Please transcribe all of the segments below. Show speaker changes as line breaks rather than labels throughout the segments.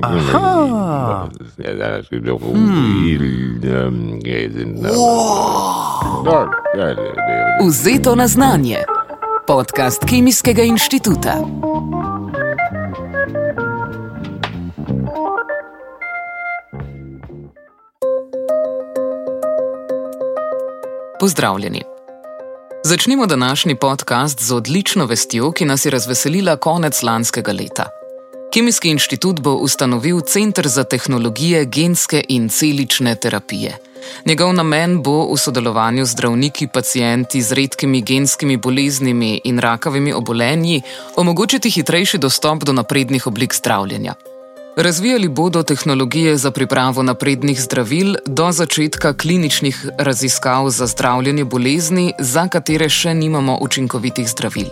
Aha.
Ja, dat is ook een heel, ehm, ja, zijn, ehm, ja, ja, ja.
Vzeto na znanje. Podcast Kemijskega inštituta. Pozdravljeni. Začnimo današnji podcast z odlično vestjo, ki nas je razveselila konec lanskega leta. Kemijski inštitut bo ustanovil Center za tehnologije genske in celične terapije. Njegov namen bo v sodelovanju z zdravniki, pacijenti z redkimi genskimi boleznimi in rakavimi obolenji omogočiti hitrejši dostop do naprednih oblik zdravljenja. Razvijali bodo tehnologije za pripravo naprednih zdravil do začetka kliničnih raziskav za zdravljenje bolezni, za katere še nimamo učinkovitih zdravil.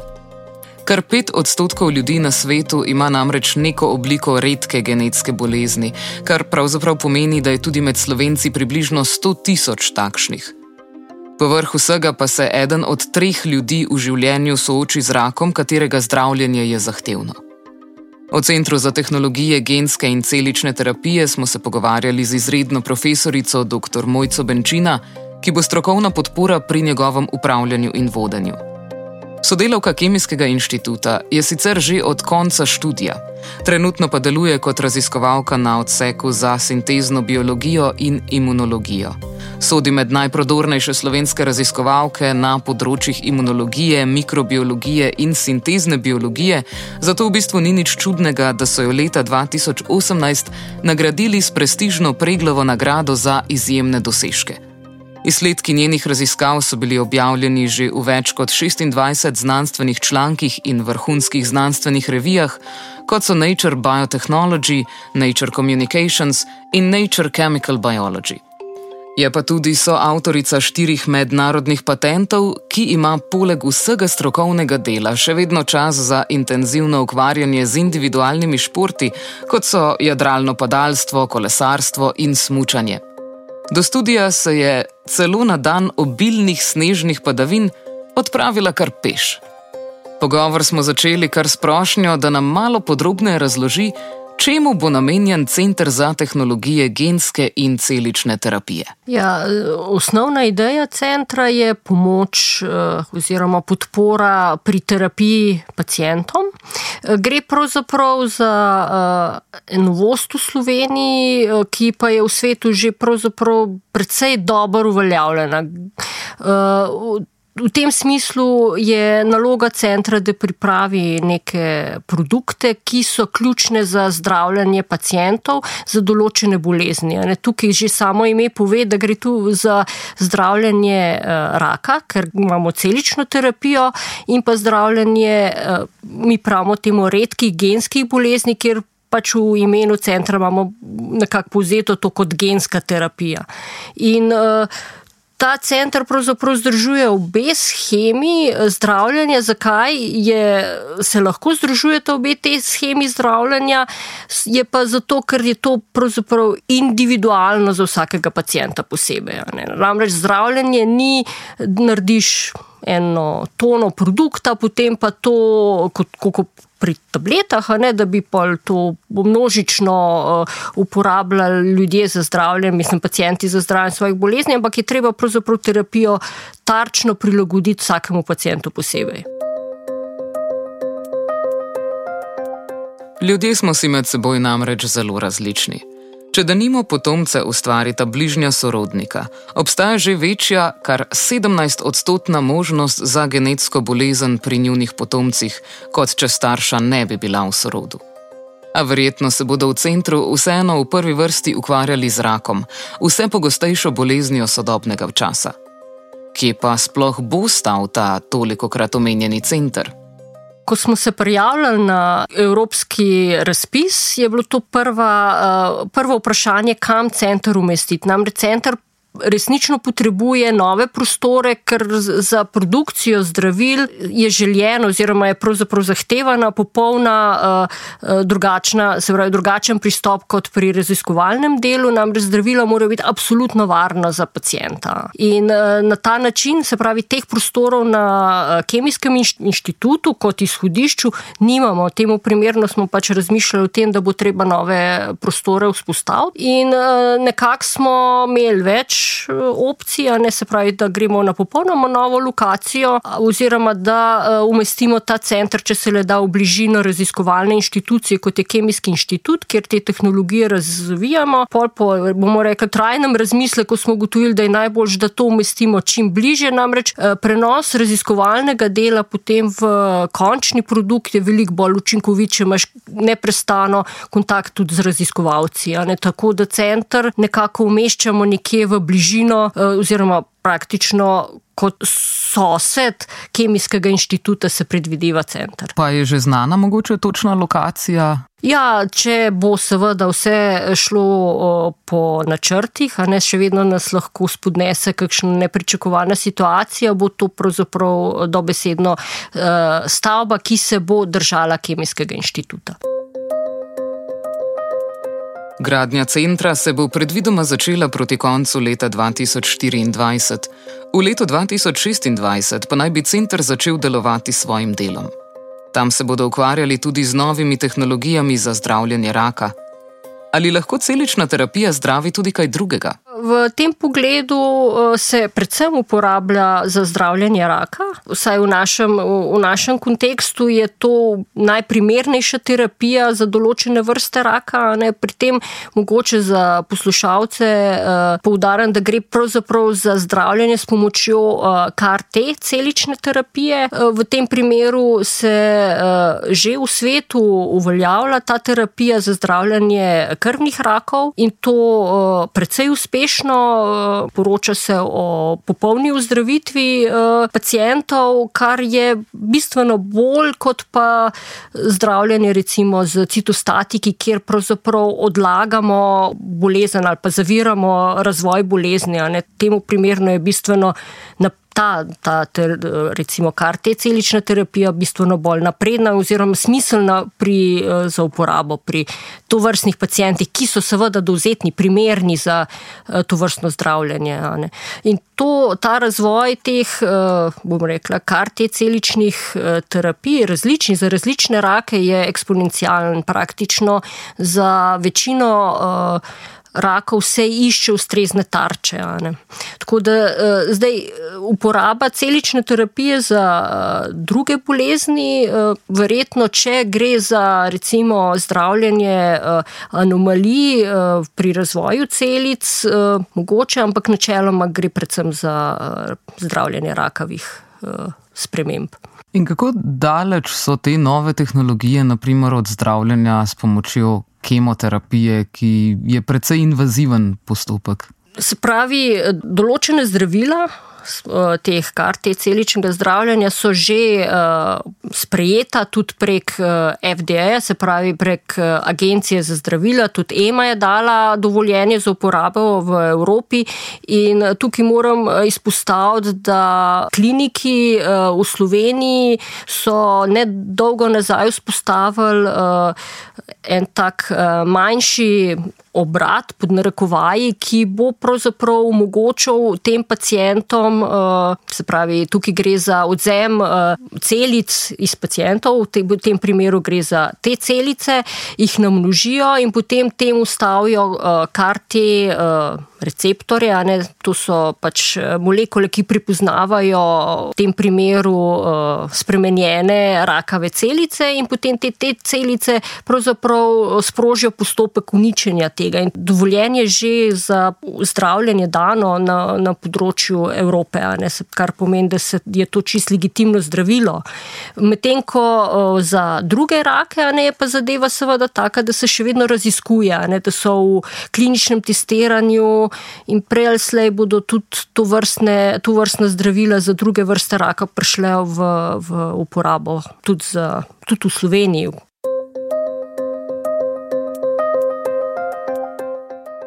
Kar pet odstotkov ljudi na svetu ima namreč neko obliko redke genetske bolezni, kar pravzaprav pomeni, da je tudi med slovenci približno 100 tisoč takšnih. Povrh vsega pa se eden od treh ljudi v življenju sooči z rakom, katerega zdravljenje je zahtevno. O Centru za tehnologije genske in celične terapije smo se pogovarjali z izredno profesorico dr. Mojco Benčina, ki bo strokovna podpora pri njegovem upravljanju in vodenju. Sodelavka Kemijskega inštituta je sicer že od konca študija, trenutno pa deluje kot raziskovalka na odseku za sintezno biologijo in imunologijo. Sodi med najprodornejše slovenske raziskovalke na področjih imunologije, mikrobiologije in sintezne biologije, zato v bistvu ni nič čudnega, da so jo leta 2018 nagradili s prestižno Preglovo nagrado za izjemne dosežke. Izsledki njenih raziskav so bili objavljeni že v več kot 26 znanstvenih člankih in vrhunskih znanstvenih revijah, kot so Nature Biotechnology, Nature Communications in Nature Chemical Biology. Je pa tudi soavtorica štirih mednarodnih patentov, ki ima poleg vsega strokovnega dela še vedno čas za intenzivno ukvarjanje z individualnimi športi, kot so jadralno padalstvo, kolesarstvo in smučanje. Do studija se je celo na dan obilnih snežnih padavin odpravila kar peš. Pogovor smo začeli kar s prošnjo, da nam malo podrobneje razloži, čemu bo namenjen Center za tehnologije genske in celične terapije.
Ja, osnovna ideja centra je pomoč eh, oziroma podpora pri terapiji pacijentom. Eh, Gre pravzaprav za eh, novost v Sloveniji, ki pa je v svetu že precej dobro uveljavljena. V tem smislu je naloga centra, da pripravi neke produkte, ki so ključne za zdravljenje pacijentov za določene bolezni. Ne, tukaj že samo ime pove, da gre tu za zdravljenje eh, raka, ker imamo celično terapijo in pa zdravljenje, eh, mi pravimo temu redkih genskih bolezni, kjer pač v imenu centra imamo nekako povzeto to kot genska terapija. In uh, Ta center pravzaprav združuje obe schemi zdravljenja. Zakaj je, se lahko združujeta obe te schemi zdravljenja? Je pa zato, ker je to pravzaprav individualno za vsakega pacijenta posebej. Namreč zdravljenje ni, narediš eno tono produkta, potem pa to kot, kot pri tabletah, ne, da bi pa to množično uh, uporabljali ljudje za zdravljenje, mislim, pacijenti za zdravljenje svojih bolezni, ampak je treba pravzaprav terapijo tarčno prilagoditi vsakemu pacijentu posebej.
Ljudje smo si med seboj namreč zelo različni. Če da nimo potomce ustvarita bližnja sorodnika, obstaja že večja, kar 17-odstotna možnost za genetsko bolezen pri njunih potomcih, kot če starša ne bi bila v sorodu. A verjetno se bodo v centru vseeno v prvi vrsti ukvarjali z rakom, vse pogostejšo boleznijo sodobnega časa. Kje pa sploh bo stal ta toliko krat omenjeni center?
Ko smo se prijavljali na evropski razpis, je bilo to prva, eh, prvo vprašanje, kam center umestiti. Namreč center resnično potrebuje nove prostore, ker za produkcijo zdravil je željeno oziroma je pravzaprav zahtevana popolna uh, drugačna, se pravi drugačen pristop kot pri raziskovalnem delu, namreč zdravila morajo biti absolutno varna za pacijenta. In uh, na ta način, se pravi, teh prostorov na kemijskem inštitutu kot izhodišču nimamo. Temu primerno smo pač razmišljali o tem, da bo treba nove prostore vzpostaviti in nekako smo imeli več opcij, ne se pravi, da gremo na popolnoma novo lokacijo, oziroma da uh, umestimo ta center, če se le da, v bližino raziskovalne inštitucije, kot je Kemijski inštitut, kjer te tehnologije razvijamo. Pol po, bomo rekli, trajnem razmisleku smo ugotovili, da je najbolj, da to umestimo čim bliže, namreč uh, prenos raziskovalnega dela potem v končni produkt je veliko bolj učinkovit, če imaš neprestano kontakt tudi z raziskovalci. Tako da center nekako umeščamo nekje v bližino eh, oziroma praktično kot sosed Kemijskega inštituta se predvideva center.
Pa je že znana mogoče točna lokacija?
Ja, če bo seveda vse šlo po načrtih, a ne še vedno nas lahko spodnese kakšna nepričakovana situacija, bo to pravzaprav dobesedno uh, stavba, ki se bo držala Kemijskega inštituta.
Gradnja centra se bo predvidoma začela proti koncu leta 2024, v letu 2026 pa naj bi center začel delovati s svojim delom. Tam se bodo ukvarjali tudi z novimi tehnologijami za zdravljenje raka. Ali lahko celična terapija zdravi tudi kaj drugega?
V tem pogledu eh, se predvsem uporablja za zdravljenje raka. Vsaj v našem, v našem kontekstu je to najprimernejša terapija za določene vrste raka. Ne? Pri tem mogoče za poslušalce eh, poudarjam, da gre pravzaprav za zdravljenje s pomočjo eh, celične terapije. V tem primeru se že v svetu uveljavlja ta terapija za zdravljenje krvnih rakov in to precej uspešno eh, poroča se o popolni ozdravitvi eh, pacijentov, kar je bistveno bolj kot pa zdravljenje recimo z citostatiki, kjer pravzaprav odlagamo bolezen ali pa zaviramo razvoj bolezni. Temu primerno je bistveno napredno ta, ta ter, recimo, kar te celična terapija bistveno bolj napredna oziroma smiselna pri, eh, za uporabo pri tovrstnih pacijentih, ki so seveda dovzetni, primerni za eh, to vrstno zdravljenje. In to, ta razvoj teh, eh, bom rekla, kar te celičnih terapij, različnih za različne rake, je eksponencialen praktično za večino rakov vse išče ustrezne tarče. Tako da uh, zdaj uporaba celične terapije za uh, druge bolezni, verjetno, če gre za recimo zdravljenje anomalij pri razvoju celic, mogoče, ampak načeloma gre predvsem za zdravljenje rakavih sprememb.
In kako daleč so te nove tehnologije, naprimer od zdravljenja s pomočjo kemoterapije, ki je precej invaziven postopek.
Se pravi, določene zdravila, teh kart, te celičnega zdravljenja, so že uh, sprejeta tudi prek eh, FDA, se pravi prek Agencije za zdravila, tudi EMA je dala dovoljenje za uporabo v Evropi. In tukaj moram izpostaviti, da kliniki v Sloveniji so nedolgo nazaj vzpostavili en tak manjši obrat, pod narekovaji, ki bo pravzaprav omogočal tem pacijentom, eh, se pravi, tukaj gre za odzem eh, celic iz pacijentov, v tem primeru gre za te celice, jih namnožijo in potem tem ustavijo eh, kar te receptorje, ne, to so pač molekule, ki pripoznavajo v tem primeru spremenjene rakave celice in potem te, te celice pravzaprav sprožijo postopek uničenja tega. In dovoljenje že za zdravljenje dano na, na področju Evrope, ne, kar pomeni, da se, je to čist legitimno zdravilo. Medtem ko uh, za druge rake ne, je pa zadeva seveda taka, da se še vedno raziskuje, ne, da so v kliničnem testiranju in prej ali slej bodo tudi to vrstne, to vrstne zdravila za druge vrste raka prišle v, v uporabo, tudi, za, tudi v Sloveniji.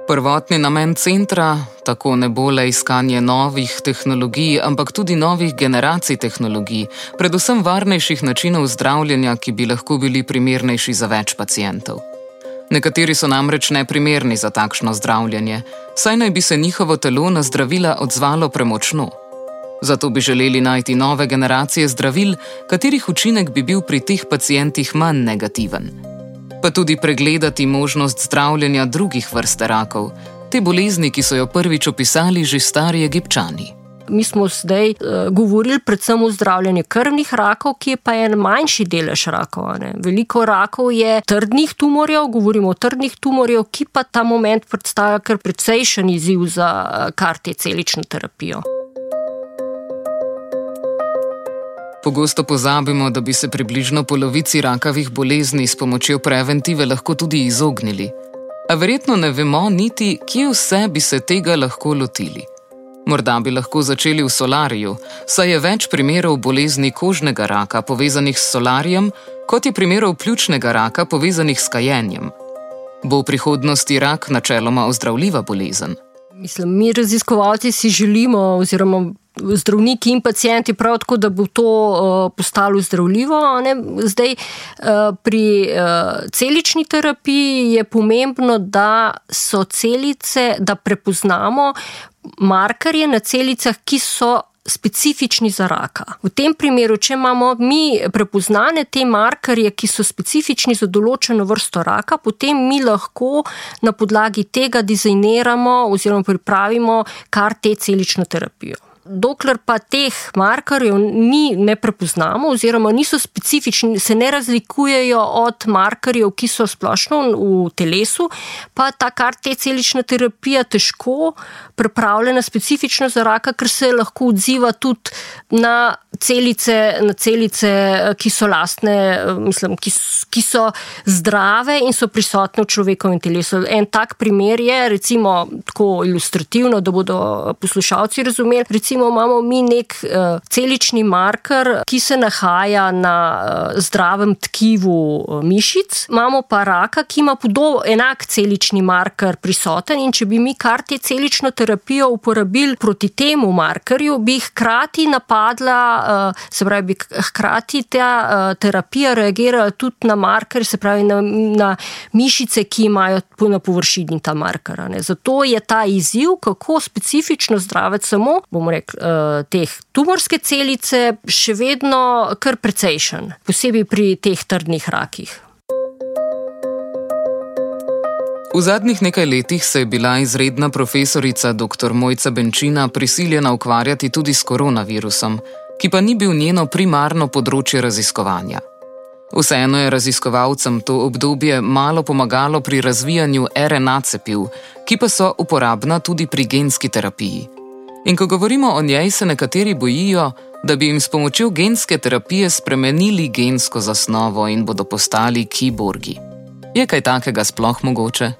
Prvotni namen centra tako ne bo le iskanje novih tehnologij, ampak tudi novih generacij tehnologij, predvsem varnejših načinov zdravljenja, ki bi lahko bili primernejši za več pacijentov. Nekateri so namreč neprimerni za takšno zdravljenje, saj naj bi se njihovo telo na zdravila odzvalo premočno. Zato bi želeli najti nove generacije zdravil, katerih učinek bi bil pri teh pacijentih manj negativen pa tudi pregledati možnost zdravljenja drugih vrst rakov, te bolezni, ki so jo prvič opisali že stari egipčani.
Mi smo zdaj uh, govorili predvsem o zdravljenju krvnih rakov, ki je pa en manjši delež rakov. Ne. Veliko rakov je trdnih tumorjev, govorimo o trdnih tumorjev, ki pa ta moment predstavlja kar precejšen izziv za uh, kar te celično terapijo.
Pogosto pozabimo, da bi se približno polovici rakavih bolezni s pomočjo preventive lahko tudi izognili. A verjetno ne vemo niti, kje vse bi se tega lahko lotili. Morda bi lahko začeli v solariju, saj je več primerov bolezni kožnega raka povezanih s solarijem, kot je primerov pljučnega raka povezanih s kajenjem. Bo v prihodnosti rak načeloma ozdravljiva bolezen?
Mislim, mi raziskovalci si želimo, oziroma zdravniki in pacijenti, prav tako, da bo to uh, postalo zdravljivo. Zdaj, uh, pri uh, celični terapiji je pomembno, da so celice, da prepoznamo markerje na celicah, ki so. Specifični za raka. V tem primeru, če imamo mi prepoznane te markerje, ki so specifični za določeno vrsto raka, potem mi lahko na podlagi tega dizajniramo oziroma pripravimo kar te celično terapijo dokler pa teh markerjev ni, ne prepoznamo, oziroma niso specifični, se ne razlikujejo od markerjev, ki so splošno v telesu, pa ta kar te celična terapija težko pripravljena specifično za raka, ker se lahko odziva tudi na celice, na celice, ki so lastne, mislim, ki, ki so zdrave in so prisotne v človekovem telesu. En tak primer je, recimo, tako ilustrativno, da bodo poslušalci razumeli. Recimo, imamo mi nek uh, celični marker, ki se nahaja na uh, zdravem tkivu uh, mišic, imamo pa raka, ki ima podoben, enak celični marker prisoten. In če bi mi kar te celično terapijo uporabili proti temu markerju, bi hkrati napadla. Eh, se pravi, hkrati ta eh, terapija reagirala tudi na marker, se pravi na, na mišice, ki imajo na površini ta marker. Zato je ta izziv, kako specifično zdraviti samo, bomo rekli, eh, teh tumorske celice, še vedno kar precejšen, posebej pri teh trdnih rakih.
V zadnjih nekaj letih se je bila izredna profesorica dr. Mojca Benčina prisiljena ukvarjati tudi s koronavirusom, ki pa ni bil njeno primarno področje raziskovanja. Vseeno je raziskovalcem to obdobje malo pomagalo pri razvijanju RNA cepiv, ki pa so uporabna tudi pri genski terapiji. In ko govorimo o njej, se nekateri bojijo, da bi jim s pomočjo genske terapije spremenili gensko zasnovo in bodo postali kiborgi. Je kaj takega sploh mogoče?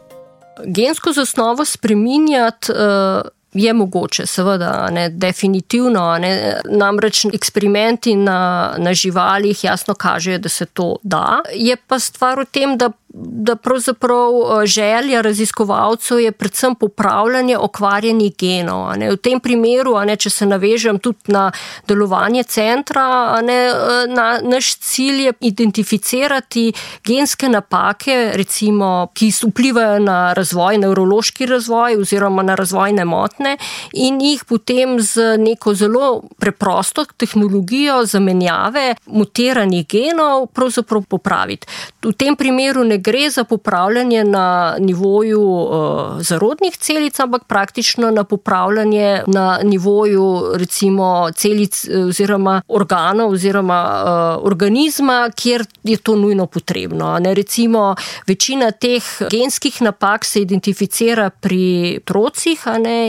Gensko zasnovo spremenjati. Uh... Je mogoče, seveda, ne, definitivno. Ne, namreč eksperimenti na, na živalih jasno kažejo, da se to da. Je pa stvar v tem, da da pravzaprav eh, želja raziskovalcev je predvsem popravljanje okvarjenih genov. V tem primeru, ne, če se navežem tudi na delovanje centra, ne, eh, na, naš cilj je identificirati genske napake, recimo, ki vplivajo na razvoj, nevrološki razvoj oziroma na razvojne motne in jih potem z neko zelo preprosto tehnologijo zamenjave mutiranih genov pravzaprav popraviti. V tem primeru ne gre za popravljanje na nivoju uh, zarodnih celic, ampak praktično na popravljanje na nivoju recimo celic eh, oziroma organov oziroma uh, organizma, kjer je to nujno potrebno. Ne, recimo, večina teh genskih napak se identificira pri otrocih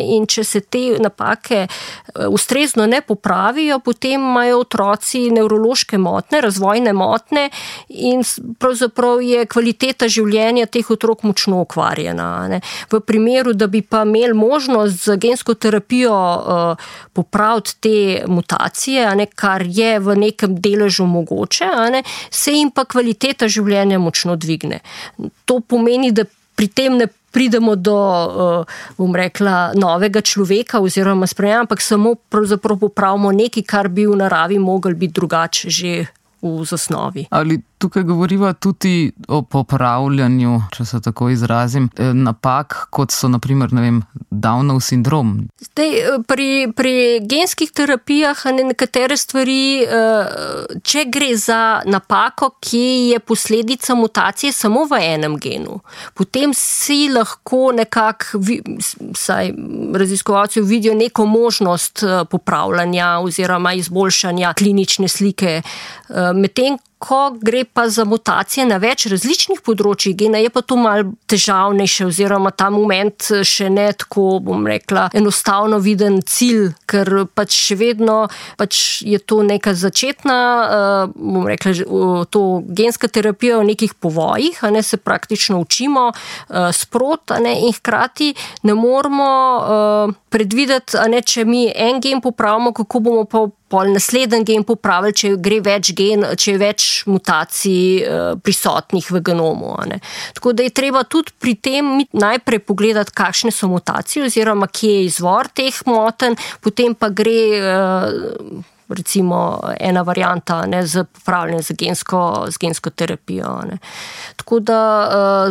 in če se te napake ustrezno ne popravijo, potem imajo otroci nevrološke motne, razvojne motne in pravzaprav je kvaliteta kvaliteta življenja teh otrok močno okvarjena. Ne. V primeru, da bi pa imeli možnost z gensko terapijo uh, popraviti te mutacije, ne, kar je v nekem deležu mogoče, ne, se jim pa kvaliteta življenja močno dvigne. To pomeni, da pri tem ne pridemo do, bom rekla, novega človeka oziroma spremenja, ampak samo pravzaprav popravimo nekaj, kar bi v naravi mogel biti drugače že v zasnovi.
Ali tukaj govorimo tudi o popravljanju, če se tako izrazim, eh, napak, kot so naprimer vem, Downov sindrom?
Zdaj, eh, pri, pri genskih terapijah ne nekatere stvari, eh, če gre za napako, ki je posledica mutacije samo v enem genu, potem si lahko nekako, saj raziskovalci vidijo neko možnost popravljanja oziroma izboljšanja klinične slike medtem ko gre pa za mutacije na več različnih področjih gena, je pa to malo težavnejše, oziroma ta moment še ne tako, bom rekla, enostavno viden cilj, ker pač še vedno pač je to neka začetna, uh, bom rekla, to genska terapija v nekih povojih, a ne se praktično učimo uh, sprot, a ne in hkrati ne moramo predvideti, a ne če mi en gen popravimo, kako bomo pa pol naslednji gen popravili, če gre več gen, če je več mutacij eh, prisotnih v genomu. Tako da je treba tudi pri tem najprej pogledati, kakšne so mutacije, oziroma kje je izvor teh moten, potem pa gre. Eh, recimo ena varijanta ne, z popravljanjem z gensko, z gensko terapijo. Ne. Tako da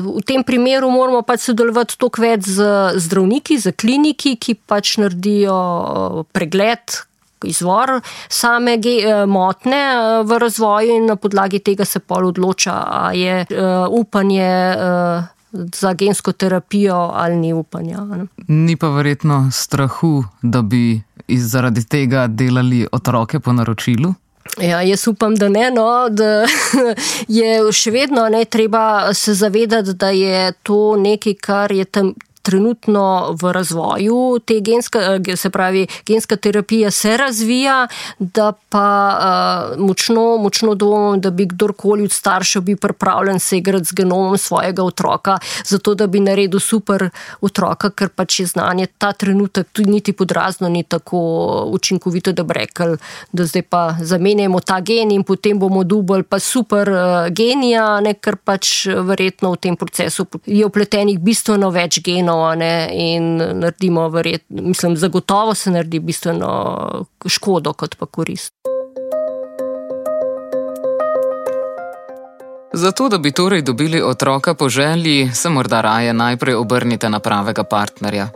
uh, v tem primeru moramo pač sodelovati toliko več z zdravniki, z kliniki, ki pač naredijo pregled, izvor same eh, motne eh, v razvoju in na podlagi tega se pol odloča, a je eh, upanje za gensko terapijo ali ni upanja. Ne.
Ni pa verjetno strahu, da bi zaradi tega delali otroke po naročilu?
Ja, jaz upam, da ne. No, da je še vedno ne treba se zavedati, da je to nekaj, kar je tam trenutno v razvoju, te genska, eh, se pravi, genska terapija se razvija, da pa uh, močno, močno dvomim, da bi kdorkoli od staršev bil pripravljen se igrati z genomom svojega otroka, zato da bi naredil super otroka, ker pač je znanje ta trenutek tudi niti podrazno ni tako učinkovito, da bi rekel, da zdaj pa zamenjamo ta gen in potem bomo dubali pa super uh, genija, ne, ker pač verjetno v tem procesu je upletenih bistveno več genov ne, in naredimo, verjet, mislim, zagotovo se naredi bistveno škodo, kot pa korist.
Zato, da bi torej dobili otroka po želji, se morda raje najprej obrnite na pravega partnerja.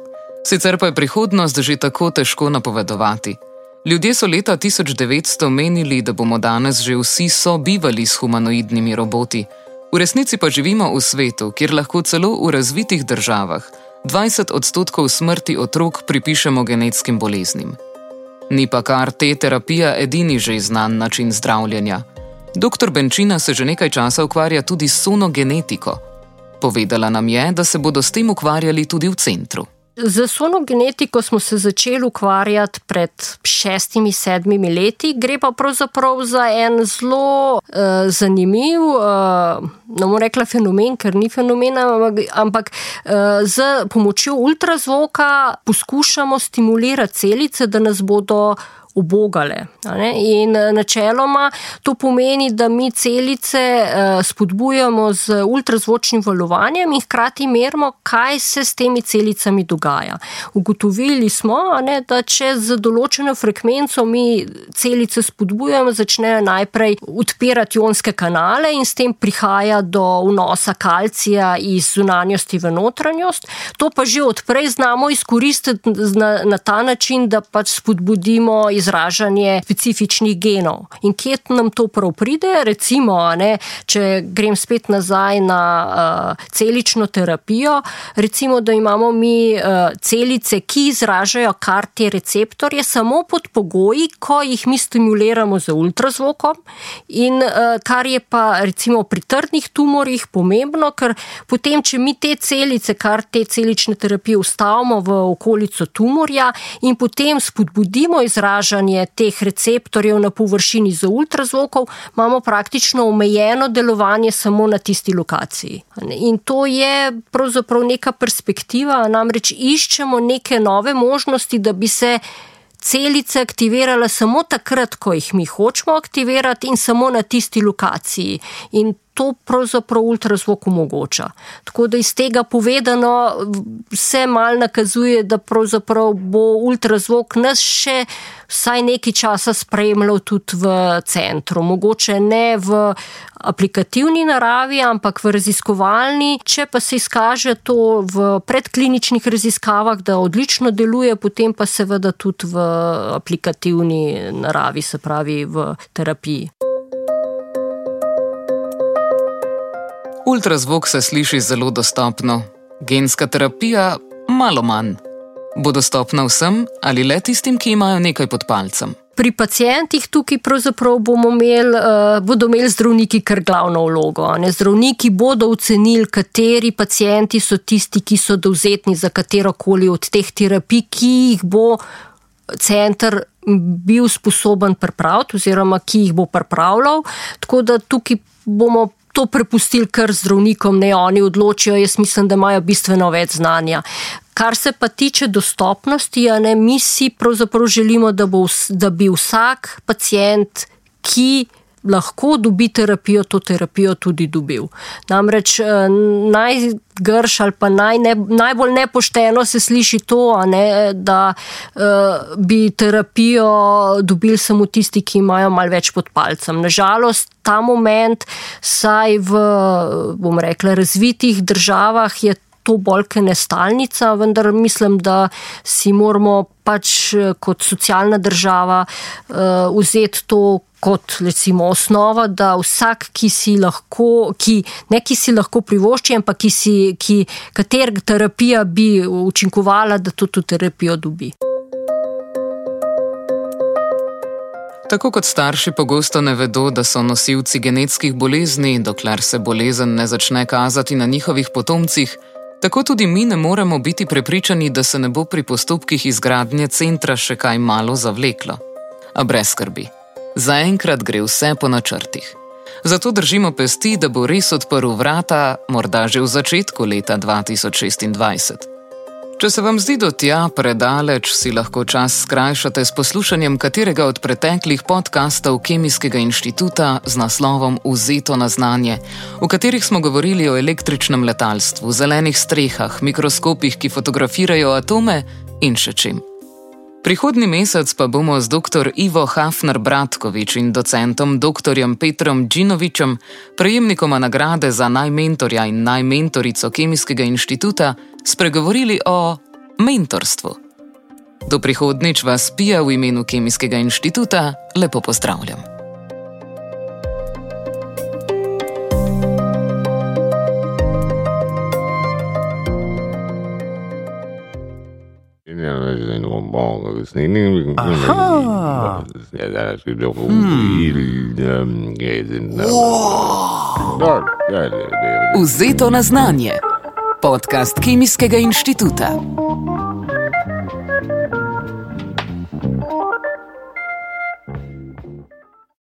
Sicer pa je prihodnost že tako težko napovedovati. Ljudje so leta 1900 menili, da bomo danes že vsi sobivali s humanoidnimi roboti. V resnici pa živimo v svetu, kjer lahko celo v razvitih državah 20 odstotkov smrti otrok pripišemo genetskim boleznim. Ni pa kar te terapija edini že znan način zdravljenja. Dr. Benčina se že nekaj časa ukvarja tudi s sonogenetiko. Povedala nam je, da se bodo s tem ukvarjali tudi v centru.
Z sonogenetiko smo se začeli ukvarjati pred šestimi, sedmimi leti, gre pa pravzaprav za en zelo uh, zanimiv, uh, ne bom rekla fenomen, ker ni fenomen, ampak uh, z pomočjo ultrazvoka poskušamo stimulirati celice, da nas bodo ubogale. In eh, načeloma to pomeni, da mi celice eh, spodbujamo z ultrazvočnim valovanjem in hkrati merimo, kaj se s temi celicami dogaja. Ugotovili smo, ne, da če z določeno frekvenco mi celice spodbujamo, začnejo najprej odpirati ionske kanale in s tem prihaja do vnosa kalcija iz zunanjosti v notranjost. To pa že odprej znamo izkoristiti na, na ta način, da pač spodbudimo izražanje specifičnih genov. In kje nam to prav pride? Recimo, ne, če grem spet nazaj na uh, celično terapijo, recimo, da imamo mi uh, celice, ki izražajo kar te receptorje, samo pod pogoji, ko jih mi stimuliramo z ultrazvokom. In uh, kar je pa recimo pri trdnih tumorjih pomembno, ker potem, če mi te celice, kar te celične terapije, ustavimo v okolico tumorja in potem spodbudimo izražanje, izražanje teh receptorjev na površini z ultrazvokov, imamo praktično omejeno delovanje samo na tisti lokaciji. In to je pravzaprav neka perspektiva, namreč iščemo neke nove možnosti, da bi se. Celice aktivirale samo takrat, ko jih mi hočemo aktivirati, in samo na tisti lokaciji. In to pravzaprav ultrazvok omogoča. Tako da iz tega povedano se mal nakazuje, da pravzaprav bo ultrazvok nas še vsaj nekaj časa spremljal tudi v centru. Mogoče ne v aplikativni naravi, ampak v raziskovalni. Če pa se izkaže to v predkliničnih raziskavah, da odlično deluje, potem pa seveda tudi v aplikativni naravi, se pravi v terapiji.
Ultrazvok se sliši zelo dostopno, genska terapija malo manj. Bo dostopna vsem ali le tistim, ki imajo nekaj pod palcem?
Pri pacijentih tukaj pravzaprav imeli, uh, bodo imeli zdravniki kar glavno vlogo. Ne? Zdravniki bodo ocenili, kateri pacijenti so tisti, ki so dovzetni za katero koli od teh terapij, ki jih bo center bil sposoben pripraviti oziroma ki jih bo pripravljal. Tako da tukaj bomo to prepustili kar zdravnikom, ne oni odločijo. Jaz mislim, da imajo bistveno več znanja. Kar se pa tiče dostopnosti, ne, mi si pravzaprav želimo, da, bo, da bi vsak pacijent, ki lahko dobi terapijo, to terapijo tudi dobil. Namreč eh, najgrš ali pa naj ne, najbolj nepošteno se sliši to, ne, da uh, bi terapijo dobili samo tisti, ki imajo mal več pod palcem. Nažalost, ta moment, saj v, bom rekla, razvitih državah je to bolj kot nestalnica, vendar mislim, da si moramo pač kot socialna država uh, vzeti to kot recimo osnova, da vsak, ki si lahko, ki, ne ki si lahko privošči, ampak ki si, ki, kater terapija bi učinkovala, da to terapijo dobi.
Tako kot starši pogosto ne vedo, da so nosilci genetskih bolezni, dokler se bolezen ne začne kazati na njihovih potomcih, tako tudi mi ne moremo biti prepričani, da se ne bo pri postopkih izgradnje centra še kaj malo zavleklo. A brez skrbi. Zaenkrat gre vse po načrtih. Zato držimo pesti, da bo res odprl vrata, morda že v začetku leta 2026. Če se vam zdi do tja predaleč, si lahko čas skrajšate s poslušanjem katerega od preteklih podkastov Kemijskega inštituta z naslovom Vzeto na znanje, v katerih smo govorili o električnem letalstvu, zelenih strehah, mikroskopih, ki fotografirajo atome in še čim. Prihodni mesec pa bomo z dr. Ivo Hafner Bratkovič in docentom dr. Petrom Džinovičem, prejemnikoma nagrade za najmentorja in najmentorico Kemijskega inštituta, spregovorili o mentorstvu. Do prihodnič vas pija v imenu Kemijskega inštituta lepo pozdravljam.
Snedning. Aha. Ja, da je bilo
Vzeto na znanje. Podcast Kemijskega inštituta.